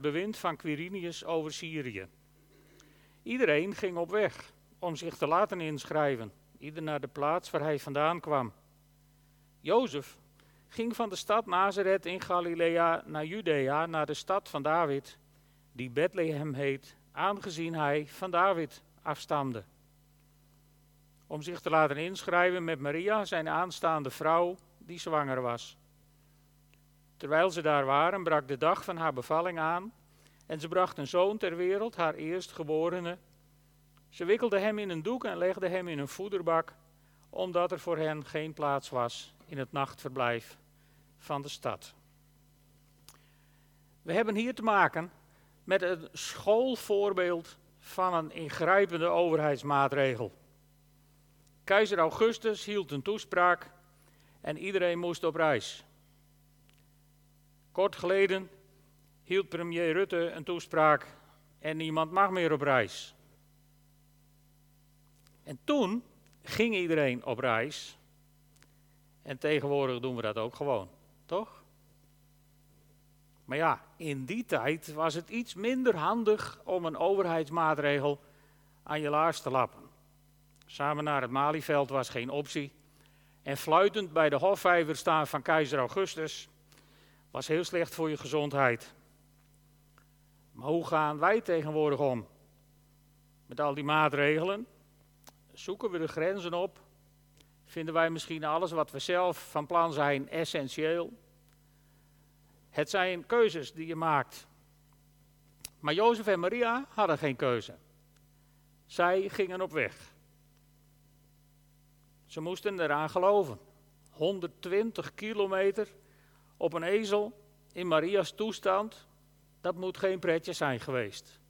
bewind van Quirinius over Syrië. Iedereen ging op weg om zich te laten inschrijven, ieder naar de plaats waar hij vandaan kwam. Jozef ging van de stad Nazareth in Galilea naar Judea, naar de stad van David, die Bethlehem heet, aangezien hij van David afstamde. Om zich te laten inschrijven met Maria, zijn aanstaande vrouw, die zwanger was. Terwijl ze daar waren, brak de dag van haar bevalling aan en ze bracht een zoon ter wereld, haar eerstgeborene. Ze wikkelde hem in een doek en legde hem in een voederbak, omdat er voor hen geen plaats was in het nachtverblijf van de stad. We hebben hier te maken met een schoolvoorbeeld van een ingrijpende overheidsmaatregel. Keizer Augustus hield een toespraak en iedereen moest op reis. Kort geleden hield premier Rutte een toespraak en niemand mag meer op reis. En toen ging iedereen op reis. En tegenwoordig doen we dat ook gewoon, toch? Maar ja, in die tijd was het iets minder handig om een overheidsmaatregel aan je laars te lappen. Samen naar het Malieveld was geen optie. En fluitend bij de hofvijver staan van keizer Augustus was heel slecht voor je gezondheid. Maar hoe gaan wij tegenwoordig om? Met al die maatregelen? Zoeken we de grenzen op? Vinden wij misschien alles wat we zelf van plan zijn essentieel? Het zijn keuzes die je maakt. Maar Jozef en Maria hadden geen keuze. Zij gingen op weg. Ze moesten eraan geloven. 120 kilometer op een ezel in Maria's toestand, dat moet geen pretje zijn geweest.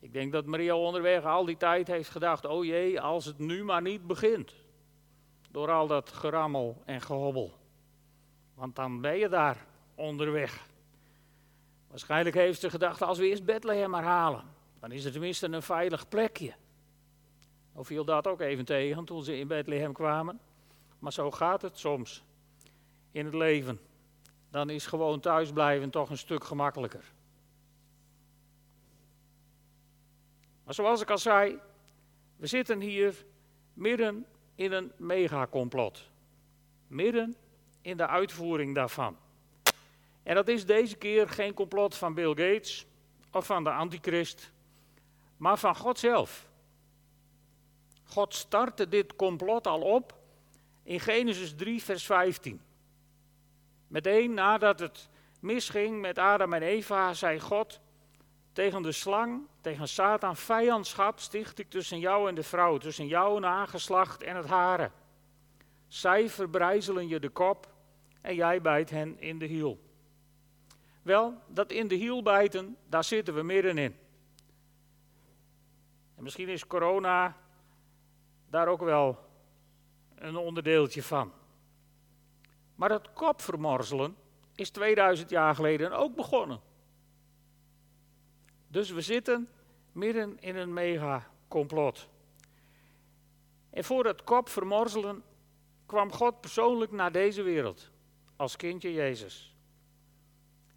Ik denk dat Maria onderweg al die tijd heeft gedacht: oh jee, als het nu maar niet begint. Door al dat gerammel en gehobbel. Want dan ben je daar onderweg. Waarschijnlijk heeft ze gedacht: als we eerst Bethlehem maar halen, dan is het tenminste een veilig plekje. Of viel dat ook even tegen toen ze in Bethlehem kwamen? Maar zo gaat het soms in het leven dan is gewoon thuisblijven toch een stuk gemakkelijker. Maar zoals ik al zei, we zitten hier midden in een megacomplot. Midden in de uitvoering daarvan. En dat is deze keer geen complot van Bill Gates of van de antichrist, maar van God zelf. God startte dit complot al op in Genesis 3, vers 15. Meteen nadat het misging met Adam en Eva, zei God tegen de slang, tegen Satan, vijandschap sticht ik tussen jou en de vrouw, tussen jouw nageslacht en het haren. Zij verbrijzelen je de kop en jij bijt hen in de hiel. Wel, dat in de hiel bijten, daar zitten we middenin. En misschien is corona daar ook wel een onderdeeltje van. Maar het kopvermorzelen is 2000 jaar geleden ook begonnen. Dus we zitten midden in een mega complot. En voor het kopvermorzelen kwam God persoonlijk naar deze wereld als kindje Jezus.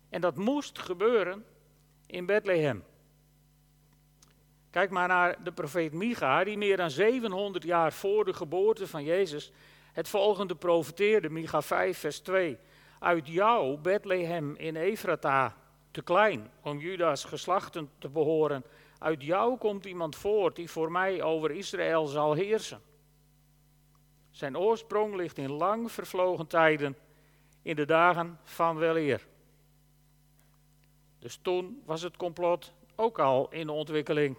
En dat moest gebeuren in Bethlehem. Kijk maar naar de profeet Micha, die meer dan 700 jaar voor de geboorte van Jezus het volgende profeteerde, Micha 5, vers 2. Uit jou, Bethlehem in Efrata, te klein om Judas geslachten te behoren. Uit jou komt iemand voort die voor mij over Israël zal heersen. Zijn oorsprong ligt in lang vervlogen tijden, in de dagen van weleer. Dus toen was het complot ook al in ontwikkeling.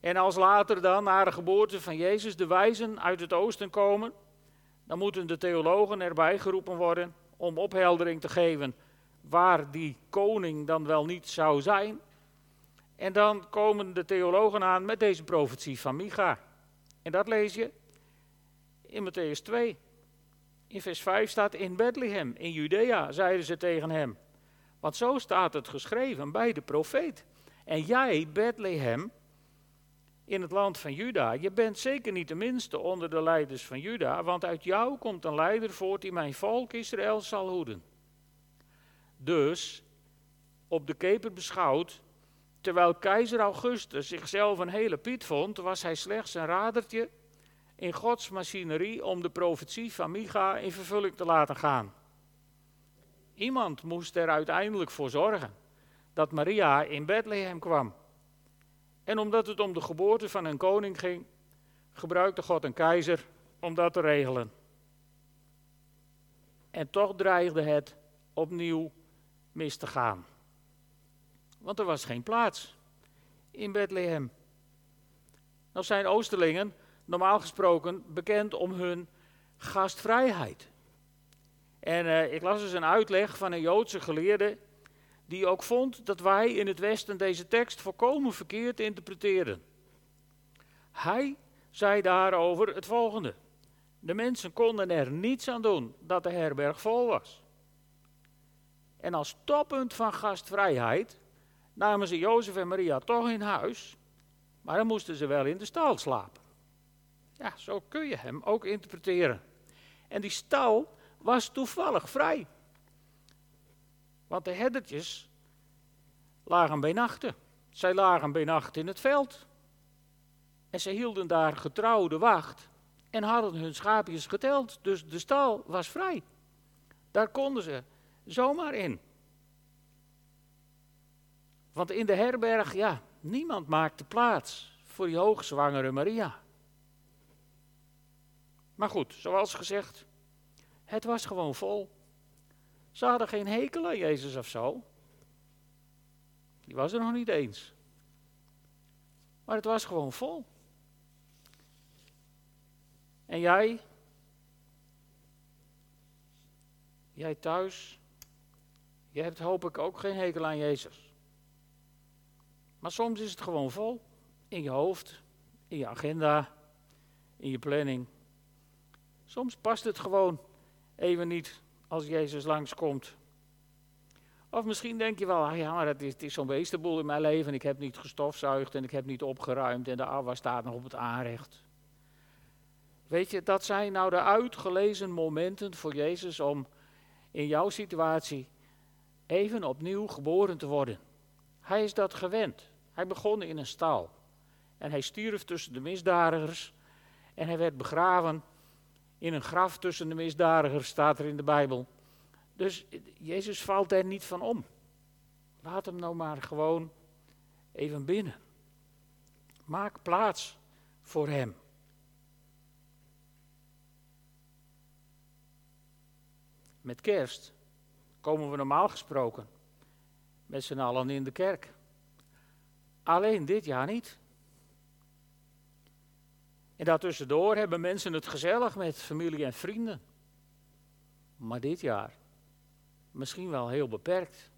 En als later dan, na de geboorte van Jezus, de wijzen uit het oosten komen, dan moeten de theologen erbij geroepen worden om opheldering te geven waar die koning dan wel niet zou zijn. En dan komen de theologen aan met deze profetie van Micha. En dat lees je in Matthäus 2. In vers 5 staat in Bethlehem, in Judea, zeiden ze tegen hem. Want zo staat het geschreven bij de profeet. En jij, Bethlehem, in het land van Juda. Je bent zeker niet de minste onder de leiders van Juda, want uit jou komt een leider voort die mijn volk Israël zal hoeden. Dus op de keper beschouwd, terwijl keizer Augustus zichzelf een hele piet vond, was hij slechts een radertje in Gods machinerie om de profetie van Micha in vervulling te laten gaan. Iemand moest er uiteindelijk voor zorgen dat Maria in Bethlehem kwam. En omdat het om de geboorte van een koning ging, gebruikte God een keizer om dat te regelen. En toch dreigde het opnieuw mis te gaan. Want er was geen plaats in Bethlehem. Nou zijn Oosterlingen normaal gesproken bekend om hun gastvrijheid. En uh, ik las dus een uitleg van een Joodse geleerde die ook vond dat wij in het Westen deze tekst volkomen verkeerd interpreteren. Hij zei daarover het volgende. De mensen konden er niets aan doen dat de herberg vol was. En als toppunt van gastvrijheid namen ze Jozef en Maria toch in huis, maar dan moesten ze wel in de stal slapen. Ja, zo kun je hem ook interpreteren. En die stal was toevallig vrij. Want de herdertjes lagen bij nachten. Zij lagen bij nacht in het veld. En ze hielden daar getrouwde wacht en hadden hun schaapjes geteld. Dus de stal was vrij. Daar konden ze zomaar in. Want in de herberg, ja, niemand maakte plaats voor die hoogzwangere Maria. Maar goed, zoals gezegd, het was gewoon vol. Ze hadden geen hekel aan Jezus of zo. Die was er nog niet eens. Maar het was gewoon vol. En jij? Jij thuis? Je hebt hoop ik ook geen hekel aan Jezus. Maar soms is het gewoon vol. In je hoofd, in je agenda, in je planning. Soms past het gewoon even niet als Jezus langskomt. Of misschien denk je wel, ah ja, maar het is, zo'n beestenboel in mijn leven. Ik heb niet gestofzuigd en ik heb niet opgeruimd en de afwas staat nog op het aanrecht. Weet je, dat zijn nou de uitgelezen momenten voor Jezus om in jouw situatie even opnieuw geboren te worden. Hij is dat gewend. Hij begon in een stal. En hij stierf tussen de misdadigers. En hij werd begraven in een graf tussen de misdadigers, staat er in de Bijbel. Dus Jezus valt er niet van om. Laat hem nou maar gewoon even binnen. Maak plaats voor hem. Met kerst komen we normaal gesproken met z'n allen in de kerk. Alleen dit jaar niet. En daartussendoor hebben mensen het gezellig met familie en vrienden. Maar dit jaar misschien wel heel beperkt.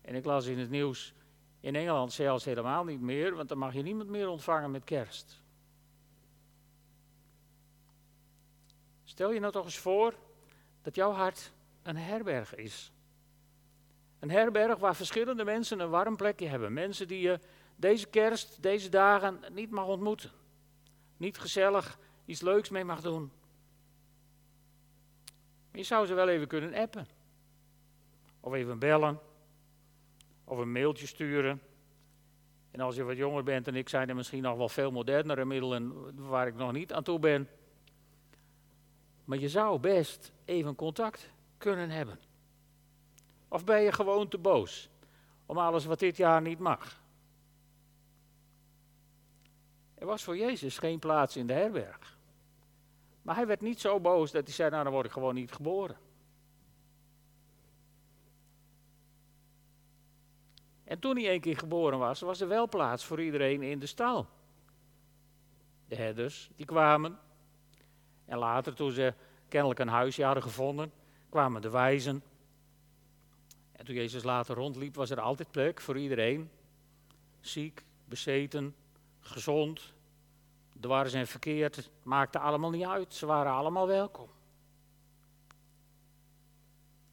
En ik las in het nieuws in Engeland zelfs helemaal niet meer, want dan mag je niemand meer ontvangen met kerst. Stel je nou toch eens voor dat jouw hart een herberg is. Een herberg waar verschillende mensen een warm plekje hebben. Mensen die je deze kerst, deze dagen niet mag ontmoeten. Niet gezellig iets leuks mee mag doen. Je zou ze wel even kunnen appen. Of even bellen. Of een mailtje sturen. En als je wat jonger bent en ik, zijn er misschien nog wel veel modernere middelen waar ik nog niet aan toe ben. Maar je zou best even contact kunnen hebben. Of ben je gewoon te boos om alles wat dit jaar niet mag? Er was voor Jezus geen plaats in de herberg. Maar hij werd niet zo boos dat hij zei, nou dan word ik gewoon niet geboren. En toen hij een keer geboren was, was er wel plaats voor iedereen in de stal. De herders, die kwamen. En later, toen ze kennelijk een huisje hadden gevonden, kwamen de wijzen. En toen Jezus later rondliep, was er altijd plek voor iedereen. Ziek, bezeten, gezond, dwars en verkeerd, maakte allemaal niet uit. Ze waren allemaal welkom.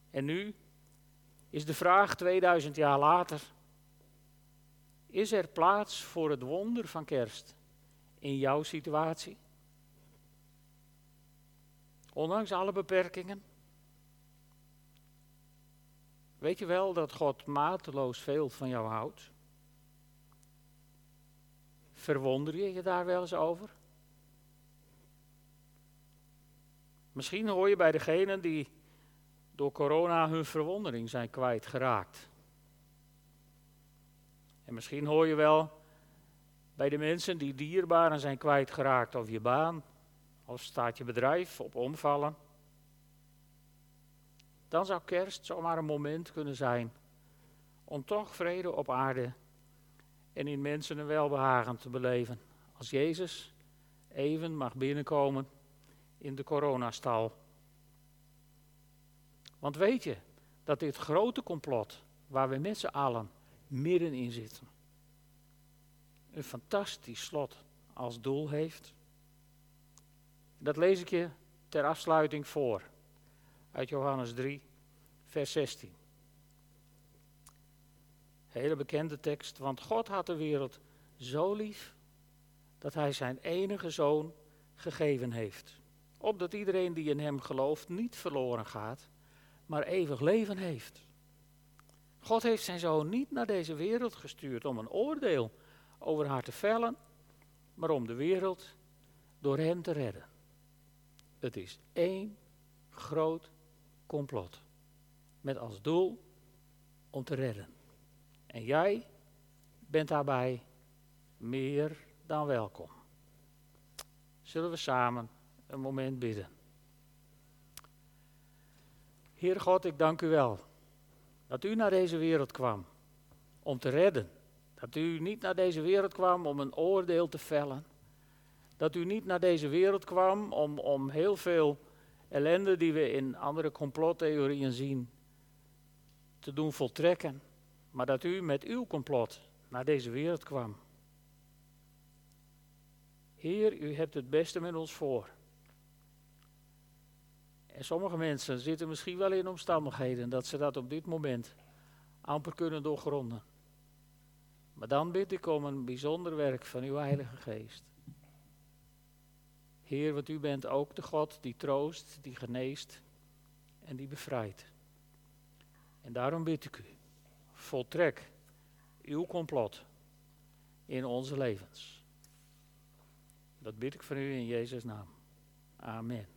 En nu is de vraag 2000 jaar later: is er plaats voor het wonder van kerst in jouw situatie? Ondanks alle beperkingen? Weet je wel dat God mateloos veel van jou houdt? Verwonder je je daar wel eens over? Misschien hoor je bij degenen die door corona hun verwondering zijn kwijtgeraakt. En misschien hoor je wel bij de mensen die dierbaren zijn kwijtgeraakt, of je baan, of staat je bedrijf op omvallen. Dan zou kerst zomaar een moment kunnen zijn om toch vrede op aarde en in mensen een welbehagen te beleven. Als Jezus even mag binnenkomen in de coronastal. Want weet je dat dit grote complot, waar we met z'n allen middenin zitten, een fantastisch slot als doel heeft? Dat lees ik je ter afsluiting voor uit Johannes 3, vers 16. Hele bekende tekst, want God had de wereld zo lief dat hij zijn enige zoon gegeven heeft. Opdat iedereen die in hem gelooft niet verloren gaat, maar eeuwig leven heeft. God heeft zijn zoon niet naar deze wereld gestuurd om een oordeel over haar te vellen, maar om de wereld door hem te redden. Het is één groot complot. Met als doel om te redden. En jij bent daarbij meer dan welkom. Zullen we samen een moment bidden? Heer God, ik dank u wel dat u naar deze wereld kwam om te redden. Dat u niet naar deze wereld kwam om een oordeel te vellen. Dat u niet naar deze wereld kwam om, om heel veel ellende die we in andere complottheorieën zien te doen voltrekken. Maar dat u met uw complot naar deze wereld kwam. Heer, u hebt het beste met ons voor. En sommige mensen zitten misschien wel in omstandigheden dat ze dat op dit moment amper kunnen doorgronden. Maar dan bid ik om een bijzonder werk van uw Heilige Geest. Heer, want u bent ook de God die troost, die geneest en die bevrijdt. En daarom bid ik u, voltrek uw complot in onze levens. Dat bid ik van u in Jezus' naam. Amen.